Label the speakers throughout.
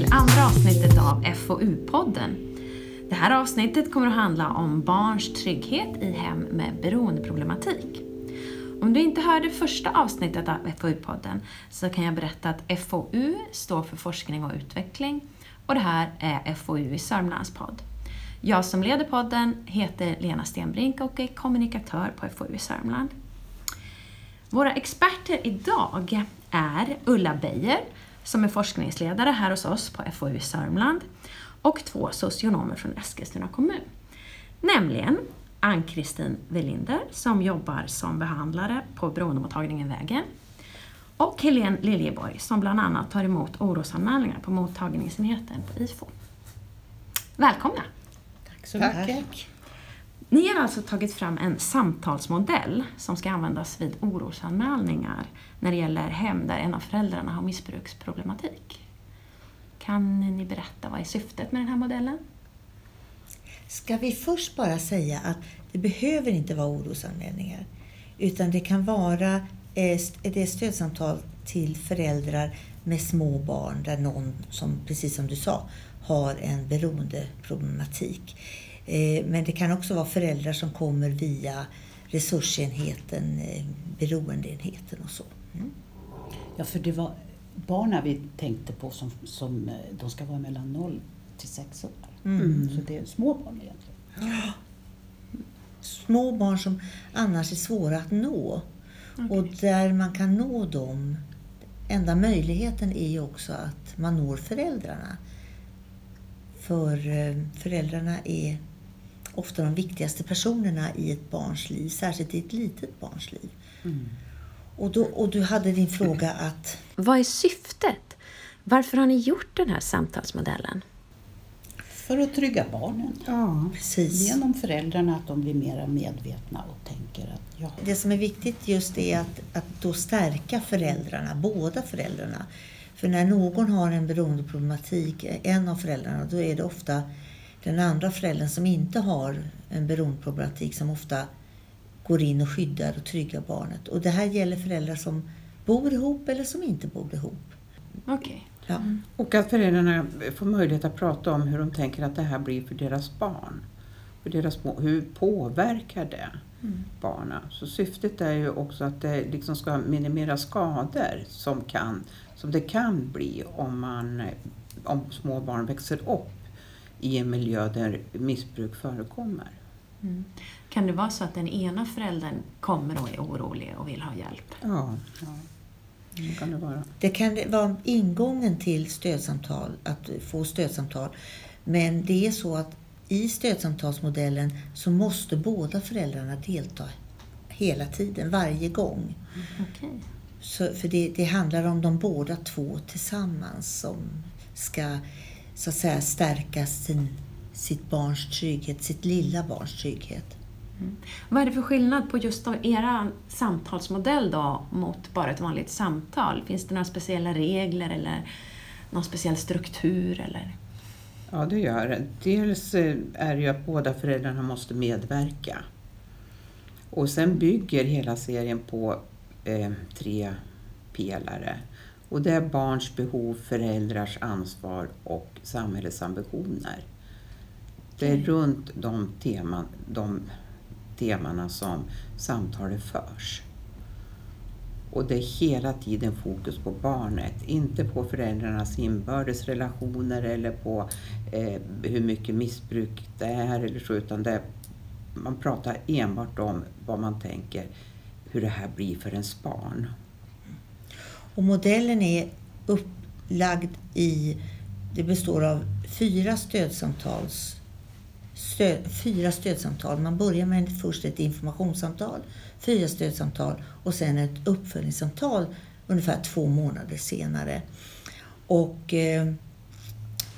Speaker 1: till andra avsnittet av FoU-podden. Det här avsnittet kommer att handla om barns trygghet i hem med beroendeproblematik. Om du inte hörde första avsnittet av FoU-podden så kan jag berätta att FoU står för forskning och utveckling och det här är FoU i Sörmlands podd. Jag som leder podden heter Lena Stenbrink och är kommunikatör på FoU i Sörmland. Våra experter idag är Ulla Beijer som är forskningsledare här hos oss på FoU Sörmland och två socionomer från Eskilstuna kommun. Nämligen Ann-Kristin Welinder som jobbar som behandlare på beroendemottagningen Vägen och Helene Liljeborg som bland annat tar emot orosanmälningar på mottagningsenheten på IFO. Välkomna!
Speaker 2: Tack så mycket!
Speaker 1: Ni har alltså tagit fram en samtalsmodell som ska användas vid orosanmälningar när det gäller hem där en av föräldrarna har missbruksproblematik. Kan ni berätta vad är syftet med den här modellen?
Speaker 2: Ska vi först bara säga att det behöver inte vara orosanmälningar utan det kan vara eh, det stödsamtal till föräldrar med små barn där någon, som, precis som du sa, har en beroendeproblematik. Eh, men det kan också vara föräldrar som kommer via resursenheten, eh, beroendeenheten och så. Mm.
Speaker 3: Ja, för det var barnen vi tänkte på som, som eh, de ska vara mellan 0 till 6 år. Mm. Så det är små barn egentligen. Ja.
Speaker 2: Små barn som annars är svåra att nå. Okay. Och där man kan nå dem, enda möjligheten är ju också att man når föräldrarna. För föräldrarna är ofta de viktigaste personerna i ett barns liv, särskilt i ett litet barns liv. Mm. Och, då, och du hade din fråga att...
Speaker 1: Vad är syftet? Varför har ni gjort den här samtalsmodellen?
Speaker 3: För att trygga barnen.
Speaker 2: Ja, precis.
Speaker 3: Genom föräldrarna, att de blir mer medvetna och tänker att ja.
Speaker 2: Det som är viktigt just är att, att då stärka föräldrarna, båda föräldrarna. För när någon har en beroendeproblematik, en av föräldrarna, då är det ofta den andra föräldern som inte har en beroendeproblematik som ofta går in och skyddar och tryggar barnet. Och det här gäller föräldrar som bor ihop eller som inte bor ihop.
Speaker 1: Okej. Okay.
Speaker 4: Ja. Mm. Och att föräldrarna får möjlighet att prata om hur de tänker att det här blir för deras barn. För deras, hur påverkar det mm. barnen? Så syftet är ju också att det liksom ska minimera skador som, kan, som det kan bli om, man, om små barn växer upp i en miljö där missbruk förekommer.
Speaker 1: Mm. Kan det vara så att den ena föräldern kommer och är orolig och vill ha hjälp?
Speaker 4: Ja, ja. det kan det vara.
Speaker 2: Det kan vara ingången till stödsamtal, att få stödsamtal. Men det är så att i stödsamtalsmodellen så måste båda föräldrarna delta hela tiden, varje gång.
Speaker 1: Okay.
Speaker 2: Så, för det, det handlar om de båda två tillsammans som ska så att säga stärka sin, sitt barns trygghet, sitt lilla barns trygghet.
Speaker 1: Mm. Vad är det för skillnad på just era samtalsmodell då mot bara ett vanligt samtal? Finns det några speciella regler eller någon speciell struktur? Eller?
Speaker 4: Ja, det gör det. Dels eh, är det ju att båda föräldrarna måste medverka. Och sen bygger hela serien på eh, tre pelare. Och det är barns behov, föräldrars ansvar och samhällets ambitioner. Det är runt de, teman, de temana som samtalet förs. Och det är hela tiden fokus på barnet, inte på föräldrarnas inbördes relationer eller på eh, hur mycket missbruk det är eller så, utan det, man pratar enbart om vad man tänker, hur det här blir för ens barn.
Speaker 2: Och modellen är upplagd i, det består av fyra stödsamtals Stöd, fyra stödsamtal. Man börjar med först ett informationssamtal, fyra stödsamtal och sen ett uppföljningssamtal ungefär två månader senare. Och, eh,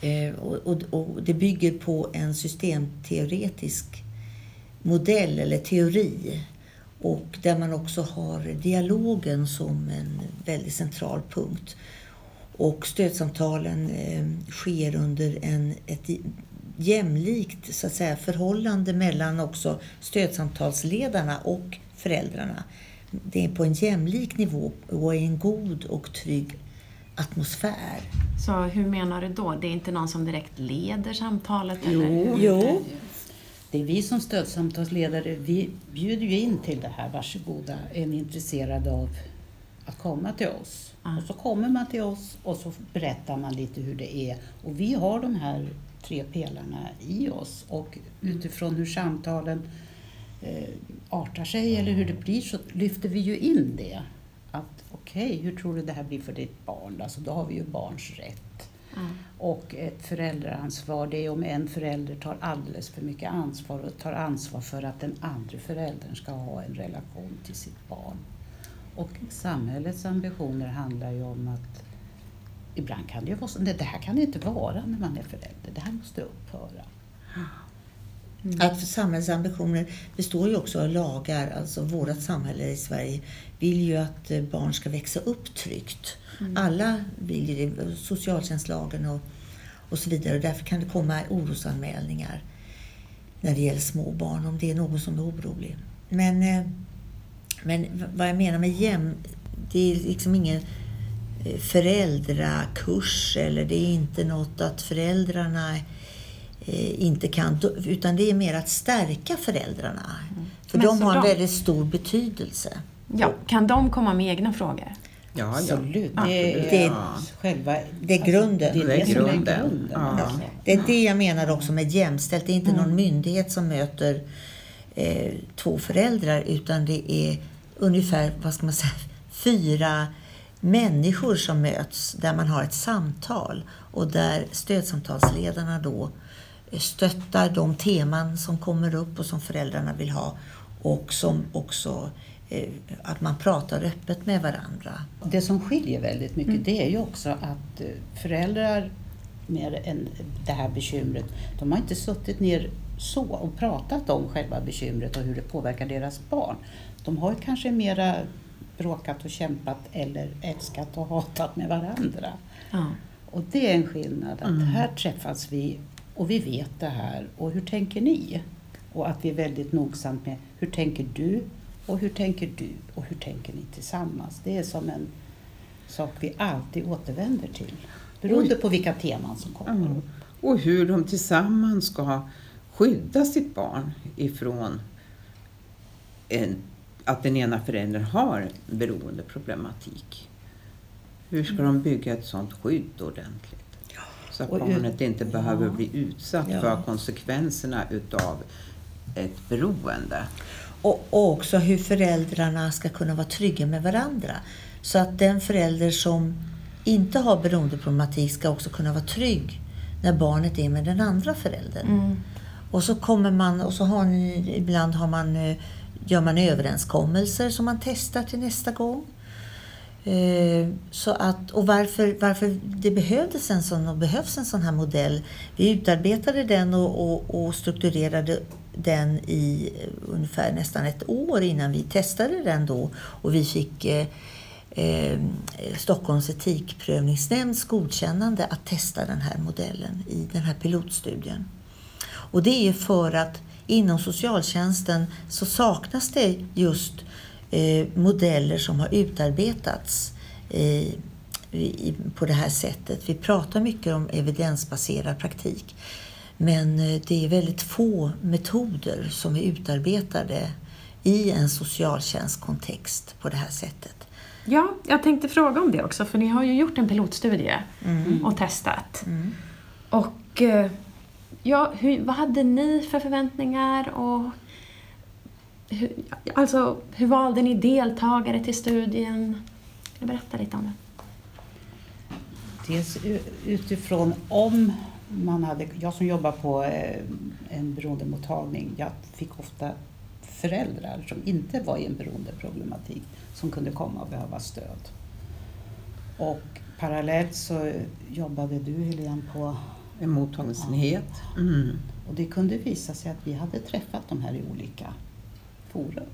Speaker 2: eh och, och, det bygger på en systemteoretisk modell eller teori och där man också har dialogen som en väldigt central punkt. Och stödsamtalen eh, sker under en, ett jämlikt så att säga, förhållande mellan också stödsamtalsledarna och föräldrarna. Det är på en jämlik nivå och i en god och trygg atmosfär.
Speaker 1: Så hur menar du då? Det är inte någon som direkt leder samtalet? Eller?
Speaker 4: Jo.
Speaker 3: Det är vi som stödsamtalsledare, vi bjuder ju in till det här. Varsågoda, är ni intresserade av att komma till oss?
Speaker 1: Ja.
Speaker 3: Och så kommer man till oss och så berättar man lite hur det är. Och vi har de här tre pelarna i oss och utifrån hur samtalen eh, artar sig eller hur det blir så lyfter vi ju in det. Att okej, hur tror du det här blir för ditt barn? Alltså då har vi ju barns rätt.
Speaker 1: Mm.
Speaker 3: Och ett föräldraansvar, det är om en förälder tar alldeles för mycket ansvar och tar ansvar för att den andra föräldern ska ha en relation till sitt barn. Och samhällets ambitioner handlar ju om att ibland kan det ju vara så, det här kan det inte vara när man är förälder, det här måste upphöra.
Speaker 2: Ah att samhällsambitioner består ju också av lagar. Alltså vårt samhälle i Sverige vill ju att eh, barn ska växa upp tryggt. Alla vill ju det, socialtjänstlagen och, och så vidare. Och därför kan det komma orosanmälningar när det gäller små barn om det är någon som är orolig. Men, eh, men vad jag menar med jäm, det är liksom ingen eh, föräldrakurs eller det är inte något att föräldrarna inte kan, utan det är mer att stärka föräldrarna. För
Speaker 1: Men
Speaker 2: de har en
Speaker 1: de-
Speaker 2: väldigt stor betydelse.
Speaker 1: Ja, kan de komma med egna frågor?
Speaker 4: Ja, ja.
Speaker 3: Absolut,
Speaker 1: Ja.
Speaker 3: det är
Speaker 2: Det-
Speaker 3: själva...
Speaker 2: det är grunden.
Speaker 3: det är
Speaker 4: Det
Speaker 3: det,
Speaker 4: är
Speaker 3: som är
Speaker 4: grunden.
Speaker 3: grunden.
Speaker 4: Ja.
Speaker 2: Det är det jag menar också med jämställt. Det är inte någon myndighet som möter eh, två föräldrar utan det är ungefär, vad ska man säga, fyra människor som möts där man har ett samtal och där stödsamtalsledarna då eh, stöttar de teman som kommer upp och som föräldrarna vill ha och som också eh, att man pratar öppet med varandra.
Speaker 3: Det som skiljer väldigt mycket det är ju också att eh, föräldrar med en, det här bekymret, de har inte suttit ner så och pratat om själva bekymret och hur det påverkar deras barn. De har kanske mera bråkat och kämpat eller älskat och hatat med varandra.
Speaker 1: Ja.
Speaker 3: Och det är en skillnad, att här träffas vi och vi vet det här och hur tänker ni? Och att vi är väldigt nogsamt med hur tänker du och hur tänker du och hur tänker ni tillsammans? Det är som en sak vi alltid återvänder till. Beroende på vilka teman som kommer upp.
Speaker 4: Och hur de tillsammans ska skydda sitt barn ifrån en, att den ena föräldern har beroendeproblematik. Hur ska de bygga ett sådant skydd ordentligt? Så att barnet inte behöver
Speaker 3: Ja.
Speaker 4: bli utsatt
Speaker 2: Ja.
Speaker 4: för konsekvenserna utav ett beroende.
Speaker 2: Och, och också hur föräldrarna ska kunna vara trygga med varandra. Så att den förälder som inte har beroendeproblematik ska också kunna vara trygg när barnet är med den andra föräldern.
Speaker 1: Mm.
Speaker 2: Och så kommer man och så har ni, ibland har man, eh, gör man överenskommelser som man testar till nästa gång. Eh, så att, och varför, varför det behövdes en sån och behövs en sån här modell. Vi utarbetade den och, och, och strukturerade den i ungefär nästan ett år innan vi testade den då. Och vi fick eh, eh, Stockholms etikprövningsnämnds godkännande att testa den här modellen i den här pilotstudien. Och det är för att inom socialtjänsten så saknas det just eh, modeller som har utarbetats eh, på det här sättet. Vi pratar mycket om evidensbaserad praktik. Men eh, det är väldigt få metoder som är utarbetade i en socialtjänstkontext på det här sättet.
Speaker 1: Ja, jag tänkte fråga om det också, för ni har ju gjort en pilotstudie och testat. Och eh, ja, hur, vad hade ni för förväntningar och hur, alltså, hur valde ni deltagare till studien? Kan du berätta lite om det?
Speaker 3: Dels utifrån om man hade, jag som jobbar på eh, en beroendemottagning, jag fick ofta föräldrar som inte var i en beroendeproblematik som kunde komma och behöva stöd. Och parallellt så jobbade du Helene på,
Speaker 4: En mottagningsenhet. Mm.
Speaker 3: och det kunde visa sig att vi hade träffat de här i olika forum.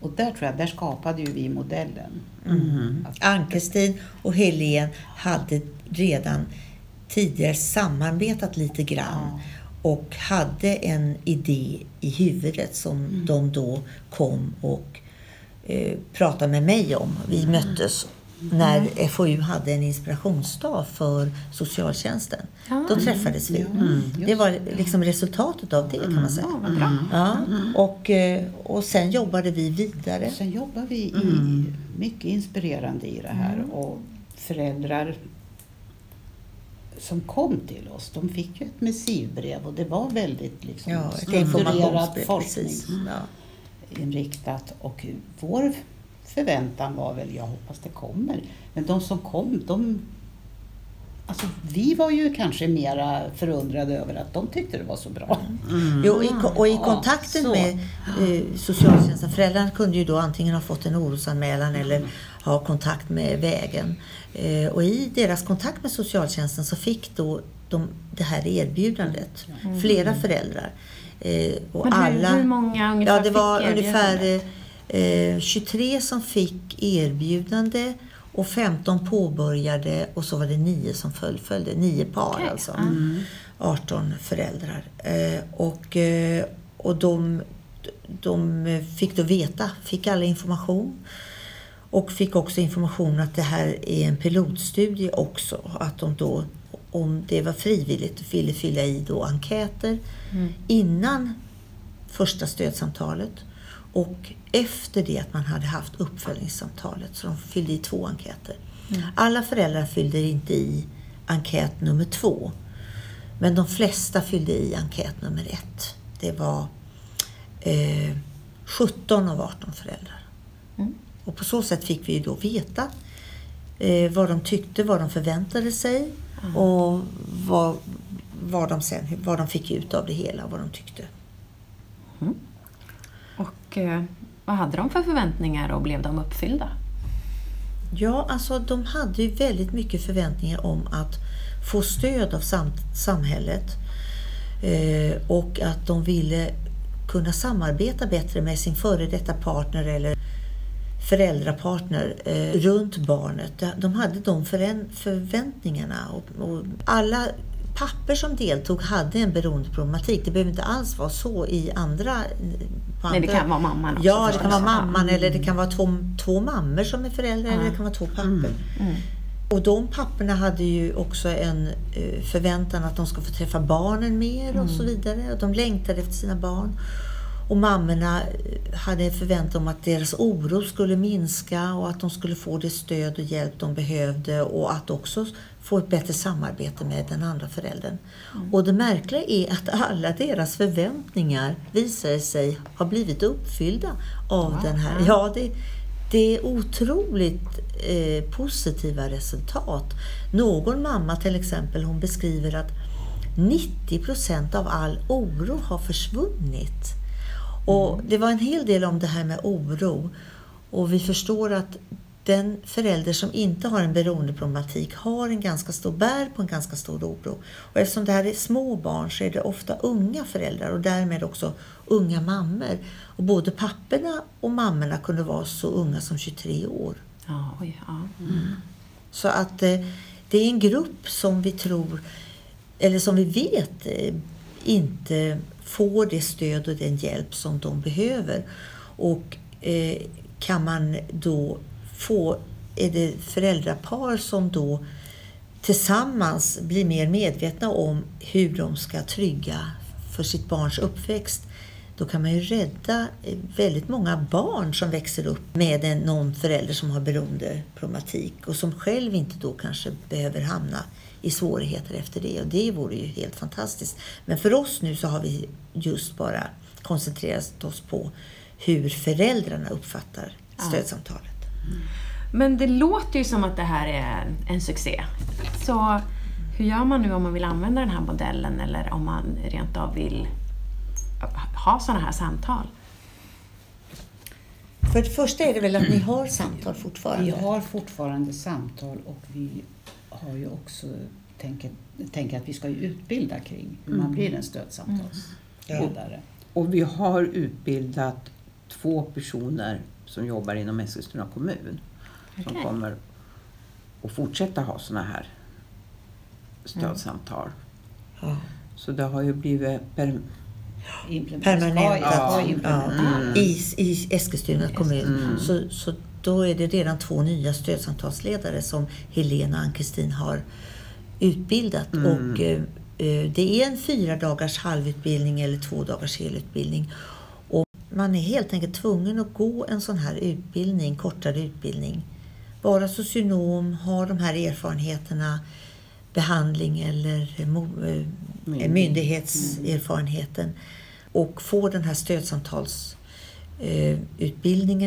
Speaker 3: Och där tror jag, där skapade ju vi modellen.
Speaker 4: Mm.
Speaker 3: Att-
Speaker 2: och Helen hade redan tidigare samarbetat lite grann
Speaker 3: Ja.
Speaker 2: och hade en idé i huvudet som de då kom och eh, pratade med mig om. Vi möttes när FoU hade en inspirationsdag för socialtjänsten.
Speaker 1: Ja.
Speaker 2: Då träffades vi. Det var liksom resultatet av det kan man säga.
Speaker 1: Ja, vad bra.
Speaker 2: Ja, och, eh, och sen jobbade vi vidare.
Speaker 3: Sen jobbar vi i, mycket inspirerande i det här och föräldrar som kom till oss, de fick ju ett missivbrev och det var väldigt liksom,
Speaker 2: Ja, ett
Speaker 3: strukturerad
Speaker 2: informationsbrev.
Speaker 3: forskning
Speaker 2: Precis. Ja.
Speaker 3: inriktat och vår förväntan var väl, jag hoppas det kommer. Men de som kom, de Alltså, vi var ju kanske mera förundrade över att de tyckte det var så bra.
Speaker 2: Jo, i, och i
Speaker 3: Ja,
Speaker 2: kontakten
Speaker 3: så.
Speaker 2: med eh, socialtjänsten, föräldrarna kunde ju då antingen ha fått en orosanmälan eller ha kontakt med vägen. Eh, och i deras kontakt med socialtjänsten så fick då de det här erbjudandet. Flera föräldrar. Eh, och
Speaker 1: Men hur,
Speaker 2: alla,
Speaker 1: hur många ungefär
Speaker 2: Ja, det var
Speaker 1: fick
Speaker 2: ungefär
Speaker 1: erbjudandet?
Speaker 2: eh, 23 som fick erbjudande och 15 påbörjade och så var det 9 som fullföljde. 9 par
Speaker 1: Okej,
Speaker 2: alltså.
Speaker 1: ja.
Speaker 2: 18 föräldrar. Eh, och eh, och de, de fick då veta, fick alla information. Och fick också information att det här är en pilotstudie också. Att de då, om det var frivilligt, ville fylla i då enkäter innan första stödsamtalet och efter det att man hade haft uppföljningssamtalet. Så de fyllde i två enkäter. Alla föräldrar fyllde inte i enkät nummer två. Men de flesta fyllde i enkät nummer ett. Det var eh, 17 av 18 föräldrar.
Speaker 1: Mm.
Speaker 2: Och på så sätt fick vi ju då veta eh, vad de tyckte, vad de förväntade sig och vad, vad, de sen, vad de fick ut av det hela, vad de tyckte.
Speaker 1: Och eh, vad hade de för förväntningar och blev de uppfyllda?
Speaker 2: Ja, alltså de hade ju väldigt mycket förväntningar om att få stöd av sam samhället eh, och att de ville kunna samarbeta bättre med sin före detta partner eller föräldrapartner eh, runt barnet. De- hade de förväntningarna och, och alla papper som deltog hade en beroendeproblematik. Det behöver inte alls vara så i andra... På
Speaker 1: Nej, det
Speaker 2: andra-
Speaker 1: kan vara mamman också
Speaker 2: Ja, det kan vara mamman
Speaker 1: Ja.
Speaker 2: eller det kan vara två, två mammor som är föräldrar eller det kan vara två pappor. Och de papporna hade ju också en eh, förväntan att de ska få träffa barnen mer och så vidare. Och de längtade efter sina barn. Och mammorna eh, hade förväntan om att deras oro skulle minska och att de skulle få det stöd och hjälp de behövde och att också få ett bättre samarbete med den andra föräldern. Och det märkliga är att alla deras förväntningar visade sig ha blivit uppfyllda av den här. Ja, det, det är otroligt eh, positiva resultat. Någon mamma till exempel, hon beskriver att 90 procent av all oro har försvunnit. Och det var en hel del om det här med oro. Och vi förstår att den förälder som inte har en beroendeproblematik har en ganska stor, bär på en ganska stor oro. Och eftersom det här är små barn så är det ofta unga föräldrar och därmed också unga mammor. Och både papporna och mammorna kunde vara så unga som 23 år.
Speaker 1: Ja, oj, ja.
Speaker 2: Så att eh, det är en grupp som vi tror, eller som vi vet eh, inte får det stöd och den hjälp som de behöver. Och eh, kan man då få, är det föräldrapar som då tillsammans blir mer medvetna om hur de ska trygga för sitt barns uppväxt då kan man ju rädda eh, väldigt många barn som växer upp med en, någon förälder som har beroendeproblematik och som själv inte då kanske behöver hamna i svårigheter efter det. Och det vore ju helt fantastiskt. Men för oss nu så har vi just bara koncentrerat oss på hur föräldrarna uppfattar stödsamtalet.
Speaker 1: Men det låter ju som att det här är en succé. Så hur gör man nu om man vill använda den här modellen eller om man rent av vill ha sådana här samtal?
Speaker 2: För det första är det väl att ni har samtal fortfarande?
Speaker 3: Vi har fortfarande samtal och vi har ju också tänker, tänker att vi ska utbilda kring hur man blir en stödsamtalsledare.
Speaker 4: Och vi har utbildat två personer som jobbar inom Eskilstuna kommun. Som
Speaker 1: Okej.
Speaker 4: kommer att fortsätta ha sådana här stödsamtal.
Speaker 2: Ja.
Speaker 4: Så det har ju blivit.
Speaker 2: Permanentat
Speaker 3: implementeras.
Speaker 2: i, i Eskilstuna kommun. Så, så då är det redan två nya stödsamtalsledare som Helena och Ann-Kristin har utbildat. Och, eh, eh, det är en fyra dagars halvutbildning eller två dagars helutbildning. Och man är helt enkelt tvungen att gå en sån här utbildning, kortare utbildning. Vara socionom, ha de här erfarenheterna, behandling eller eh,
Speaker 4: Myndighet.
Speaker 2: myndighetserfarenheten och få den här stödsamtals eh,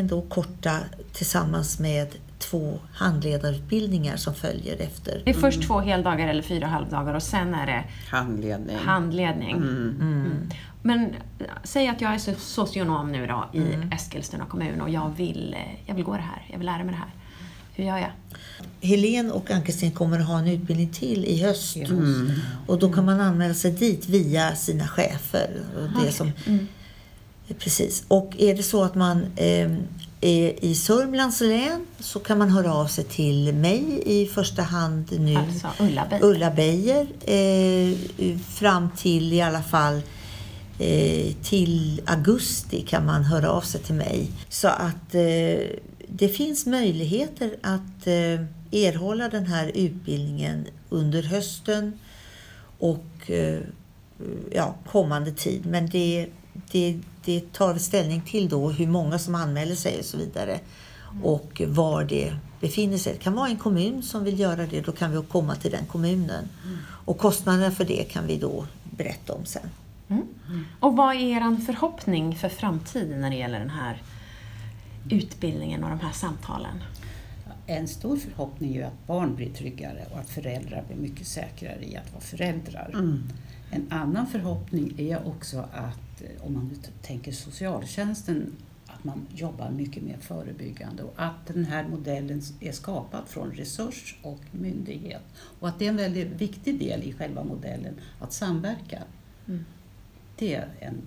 Speaker 2: då korta tillsammans med två handledarutbildningar som följer efter.
Speaker 1: Det är först två heldagar eller fyra halvdagar och sen är det
Speaker 4: Handledning.
Speaker 1: handledning. Mm. Men äh, säg att jag är so- socionom nu då i Eskilstuna kommun och jag vill, eh, jag vill gå det här, jag vill lära mig det här. Hur gör jag?
Speaker 2: Helene och Ann-Kristin kommer att ha en utbildning till i höst.
Speaker 3: Mm.
Speaker 2: Och då kan man anmäla sig dit via sina chefer. Och det som, Precis. Och är det så att man eh, är i Sörmlands län så kan man höra av sig till mig i första hand nu.
Speaker 1: Alltså Ulla Beijer.
Speaker 2: Ulla Beijer eh, fram till i alla fall eh, till augusti kan man höra av sig till mig. Så att eh, det finns möjligheter att eh, erhålla den här utbildningen under hösten och eh, ja, kommande tid. Men det, det, det tar vi ställning till då hur många som anmäler sig och så vidare. Och var det befinner sig. Det kan vara en kommun som vill göra det, då kan vi komma till den kommunen. Och kostnaderna för det kan vi då berätta om sen. Mm.
Speaker 1: Och vad är er förhoppning för framtiden när det gäller den här utbildningen och de här samtalen?
Speaker 3: En stor förhoppning är ju att barn blir tryggare och att föräldrar blir mycket säkrare i att vara föräldrar. En annan förhoppning är också att, eh, om man tänker socialtjänsten, att man jobbar mycket mer förebyggande och att den här modellen är skapad från resurs och myndighet. Och att det är en väldigt viktig del i själva modellen, att samverka. Det är en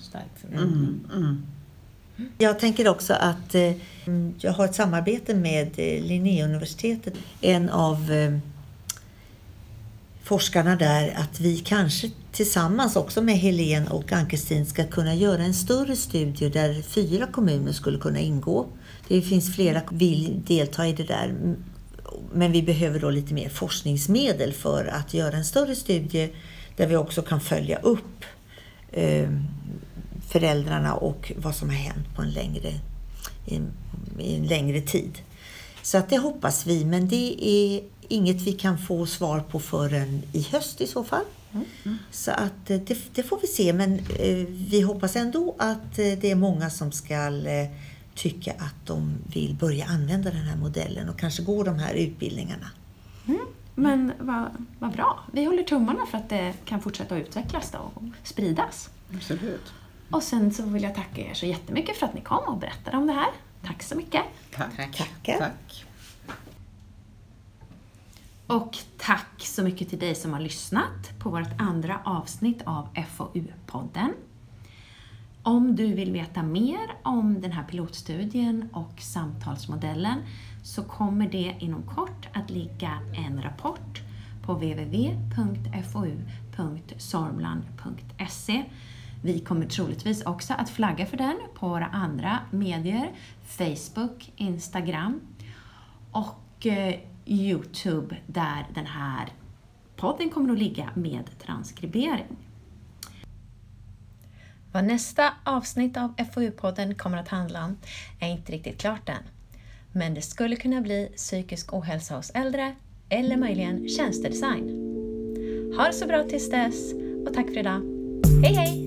Speaker 3: stark förhoppning.
Speaker 2: Jag tänker också att eh, jag har ett samarbete med eh, Linnéuniversitetet. En av eh, forskarna där att vi kanske tillsammans också med Helen och Ann-Kristin ska kunna göra en större studie där fyra kommuner skulle kunna ingå. Det finns flera som vill delta i det där. Men vi behöver då lite mer forskningsmedel för att göra en större studie där vi också kan följa upp eh, föräldrarna och vad som har hänt på en längre, i, i en längre tid. Så att det hoppas vi, men det är inget vi kan få svar på förrän i höst i så fall. Så att eh, det, det får vi se, men eh, vi hoppas ändå att eh, det är många som ska eh, tycka att de vill börja använda den här modellen och kanske gå de här utbildningarna.
Speaker 1: Men vad, vad bra. Vi håller tummarna för att det kan fortsätta att utvecklas då och spridas.
Speaker 4: Absolut.
Speaker 1: Och sen så vill jag tacka er så jättemycket för att ni kom och berättade om det här. Tack så mycket.
Speaker 4: Tack.
Speaker 2: Tackar.
Speaker 4: Tack.
Speaker 1: Och tack så mycket till dig som har lyssnat på vårt andra avsnitt av FoU-podden. Om du vill veta mer om den här pilotstudien och samtalsmodellen så kommer det inom kort att ligga en rapport på www.fou.sormland.se. Vi kommer troligtvis också att flagga för den på våra andra medier, Facebook, Instagram och eh, Youtube där den här podden kommer att ligga med transkribering. Vad nästa avsnitt av FoU-podden kommer att handla om är inte riktigt klart än. Men det skulle kunna bli psykisk ohälsa hos äldre eller möjligen tjänstedesign. Ha det så bra tills dess och tack för idag!